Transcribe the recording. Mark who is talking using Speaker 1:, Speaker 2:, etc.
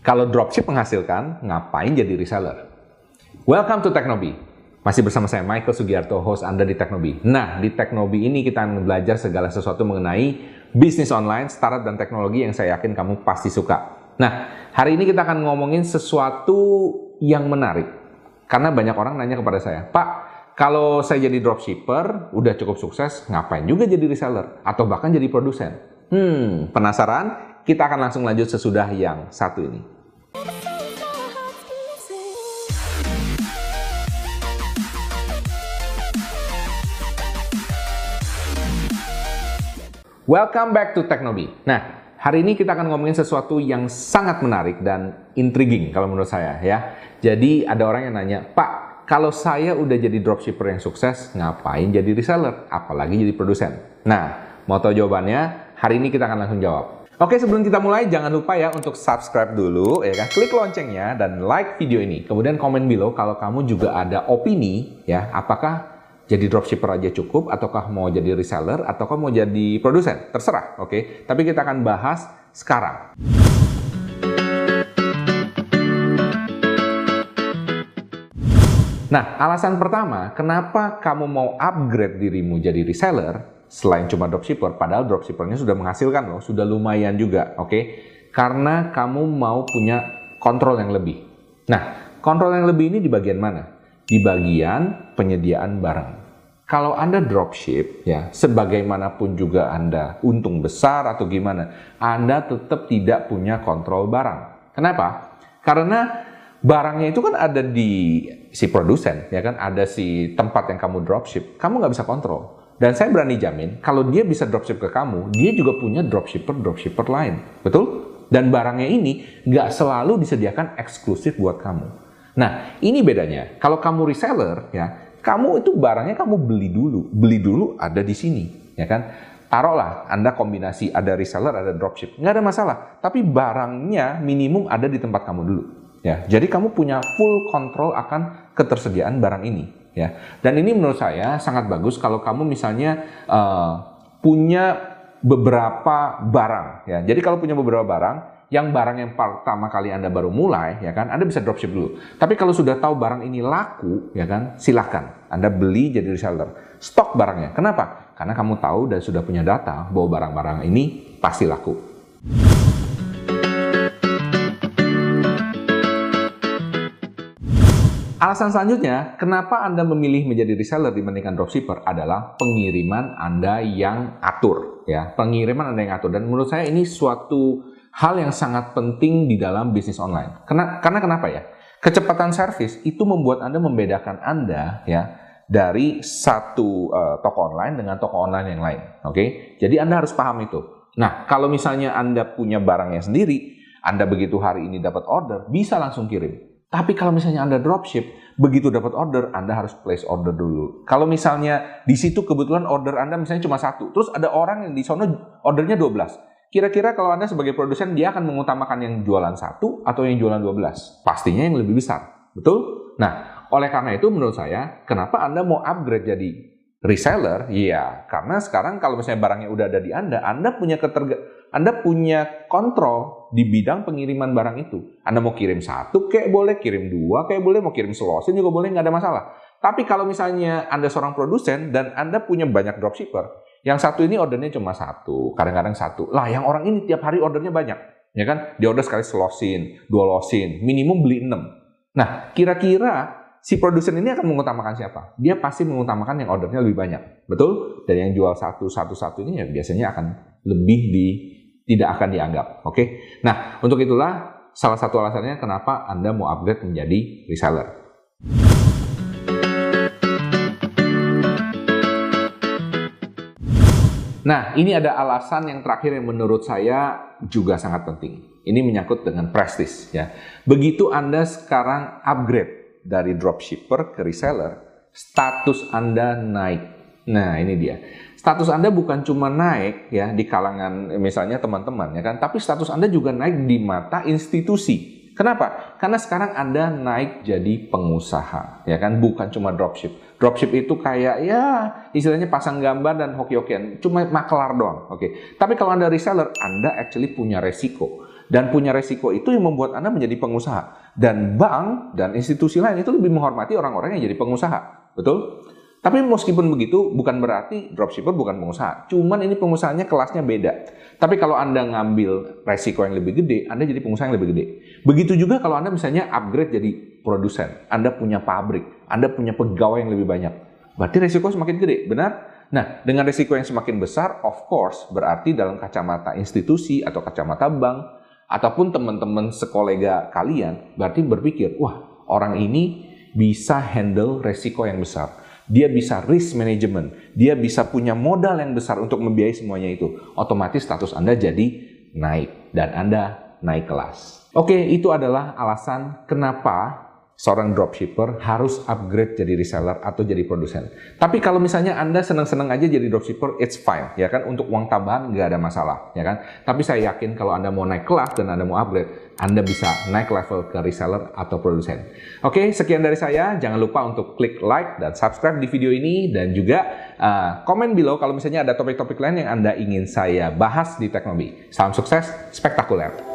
Speaker 1: Kalau dropship menghasilkan, ngapain jadi reseller? Welcome to Teknobi. Masih bersama saya Michael Sugiarto, host Anda di Teknobi. Nah, di Teknobi ini kita akan belajar segala sesuatu mengenai bisnis online, startup, dan teknologi yang saya yakin kamu pasti suka. Nah, hari ini kita akan ngomongin sesuatu yang menarik. Karena banyak orang nanya kepada saya, Pak, kalau saya jadi dropshipper, udah cukup sukses, ngapain juga jadi reseller? Atau bahkan jadi produsen? Hmm, penasaran? Kita akan langsung lanjut sesudah yang satu ini. Welcome back to Teknobi. Nah, hari ini kita akan ngomongin sesuatu yang sangat menarik dan intriguing kalau menurut saya ya. Jadi ada orang yang nanya, Pak, kalau saya udah jadi dropshipper yang sukses, ngapain jadi reseller? Apalagi jadi produsen? Nah, mau tahu jawabannya? Hari ini kita akan langsung jawab. Oke, sebelum kita mulai, jangan lupa ya untuk subscribe dulu, ya kan? Klik loncengnya dan like video ini. Kemudian komen below kalau kamu juga ada opini, ya, apakah jadi dropshipper aja cukup, ataukah mau jadi reseller, ataukah mau jadi produsen, terserah, oke? Tapi kita akan bahas sekarang. Nah, alasan pertama, kenapa kamu mau upgrade dirimu jadi reseller, selain cuma dropshipper, padahal dropshippernya sudah menghasilkan loh, sudah lumayan juga, oke? Okay? Karena kamu mau punya kontrol yang lebih. Nah, kontrol yang lebih ini di bagian mana? Di bagian penyediaan barang. Kalau Anda dropship, ya, sebagaimanapun juga Anda untung besar atau gimana, Anda tetap tidak punya kontrol barang. Kenapa? Karena barangnya itu kan ada di si produsen, ya kan, ada si tempat yang kamu dropship, kamu nggak bisa kontrol. Dan saya berani jamin, kalau dia bisa dropship ke kamu, dia juga punya dropshipper-dropshipper lain. Betul? Dan barangnya ini nggak selalu disediakan eksklusif buat kamu. Nah, ini bedanya. Kalau kamu reseller, ya, kamu itu barangnya kamu beli dulu. Beli dulu ada di sini, ya kan? Taruhlah Anda kombinasi ada reseller, ada dropship. Nggak ada masalah. Tapi barangnya minimum ada di tempat kamu dulu. Ya, jadi kamu punya full control akan ketersediaan barang ini. Ya, dan ini menurut saya sangat bagus kalau kamu misalnya uh, punya beberapa barang. Ya, jadi kalau punya beberapa barang, yang barang yang pertama kali Anda baru mulai, ya kan, Anda bisa dropship dulu. Tapi kalau sudah tahu barang ini laku, ya kan, silahkan Anda beli jadi reseller. Stok barangnya. Kenapa? Karena kamu tahu dan sudah punya data bahwa barang-barang ini pasti laku. Alasan selanjutnya, kenapa Anda memilih menjadi reseller dibandingkan dropshipper adalah pengiriman Anda yang atur. ya Pengiriman Anda yang atur. Dan menurut saya ini suatu hal yang sangat penting di dalam bisnis online. Karena, karena kenapa ya? Kecepatan servis itu membuat Anda membedakan Anda ya dari satu uh, toko online dengan toko online yang lain. Oke, okay? jadi Anda harus paham itu. Nah, kalau misalnya Anda punya barangnya sendiri, Anda begitu hari ini dapat order, bisa langsung kirim. Tapi kalau misalnya Anda dropship, begitu dapat order, Anda harus place order dulu. Kalau misalnya di situ kebetulan order Anda misalnya cuma satu, terus ada orang yang di sana ordernya 12. Kira-kira kalau Anda sebagai produsen, dia akan mengutamakan yang jualan satu atau yang jualan 12? Pastinya yang lebih besar. Betul? Nah, oleh karena itu menurut saya, kenapa Anda mau upgrade jadi reseller? Iya, karena sekarang kalau misalnya barangnya udah ada di Anda, Anda punya keterga Anda punya kontrol di bidang pengiriman barang itu. Anda mau kirim satu kayak boleh, kirim dua kayak boleh, mau kirim selosin juga boleh, nggak ada masalah. Tapi kalau misalnya Anda seorang produsen dan Anda punya banyak dropshipper, yang satu ini ordernya cuma satu, kadang-kadang satu. Lah, yang orang ini tiap hari ordernya banyak. Ya kan? Dia order sekali selosin, dua losin, minimum beli enam. Nah, kira-kira si produsen ini akan mengutamakan siapa? Dia pasti mengutamakan yang ordernya lebih banyak. Betul? Dan yang jual satu, satu, satu ini ya biasanya akan lebih di tidak akan dianggap. Oke? Nah, untuk itulah salah satu alasannya kenapa Anda mau upgrade menjadi reseller. Nah, ini ada alasan yang terakhir yang menurut saya juga sangat penting. Ini menyangkut dengan prestis ya. Begitu Anda sekarang upgrade dari dropshipper ke reseller, status Anda naik. Nah, ini dia. Status Anda bukan cuma naik ya di kalangan misalnya teman-teman ya kan, tapi status Anda juga naik di mata institusi Kenapa? Karena sekarang Anda naik jadi pengusaha, ya kan? Bukan cuma dropship. Dropship itu kayak ya istilahnya pasang gambar dan hoki-hokian, cuma maklar doang, oke. Okay. Tapi kalau Anda reseller, Anda actually punya resiko. Dan punya resiko itu yang membuat Anda menjadi pengusaha. Dan bank dan institusi lain itu lebih menghormati orang-orang yang jadi pengusaha. Betul? Tapi meskipun begitu, bukan berarti dropshipper bukan pengusaha. Cuman ini pengusahanya kelasnya beda. Tapi kalau Anda ngambil resiko yang lebih gede, Anda jadi pengusaha yang lebih gede. Begitu juga kalau Anda misalnya upgrade jadi produsen. Anda punya pabrik, Anda punya pegawai yang lebih banyak. Berarti resiko semakin gede, benar? Nah, dengan resiko yang semakin besar, of course, berarti dalam kacamata institusi atau kacamata bank, ataupun teman-teman sekolega kalian berarti berpikir, wah orang ini bisa handle resiko yang besar. Dia bisa risk management, dia bisa punya modal yang besar untuk membiayai semuanya itu. Otomatis status Anda jadi naik dan Anda naik kelas. Oke, itu adalah alasan kenapa seorang dropshipper harus upgrade jadi reseller atau jadi produsen. Tapi kalau misalnya Anda senang-senang aja jadi dropshipper, it's fine, ya kan? Untuk uang tambahan nggak ada masalah, ya kan? Tapi saya yakin kalau Anda mau naik kelas dan Anda mau upgrade, Anda bisa naik level ke reseller atau produsen. Oke, sekian dari saya. Jangan lupa untuk klik like dan subscribe di video ini dan juga uh, komen below kalau misalnya ada topik-topik lain yang Anda ingin saya bahas di teknologi. Salam sukses, spektakuler.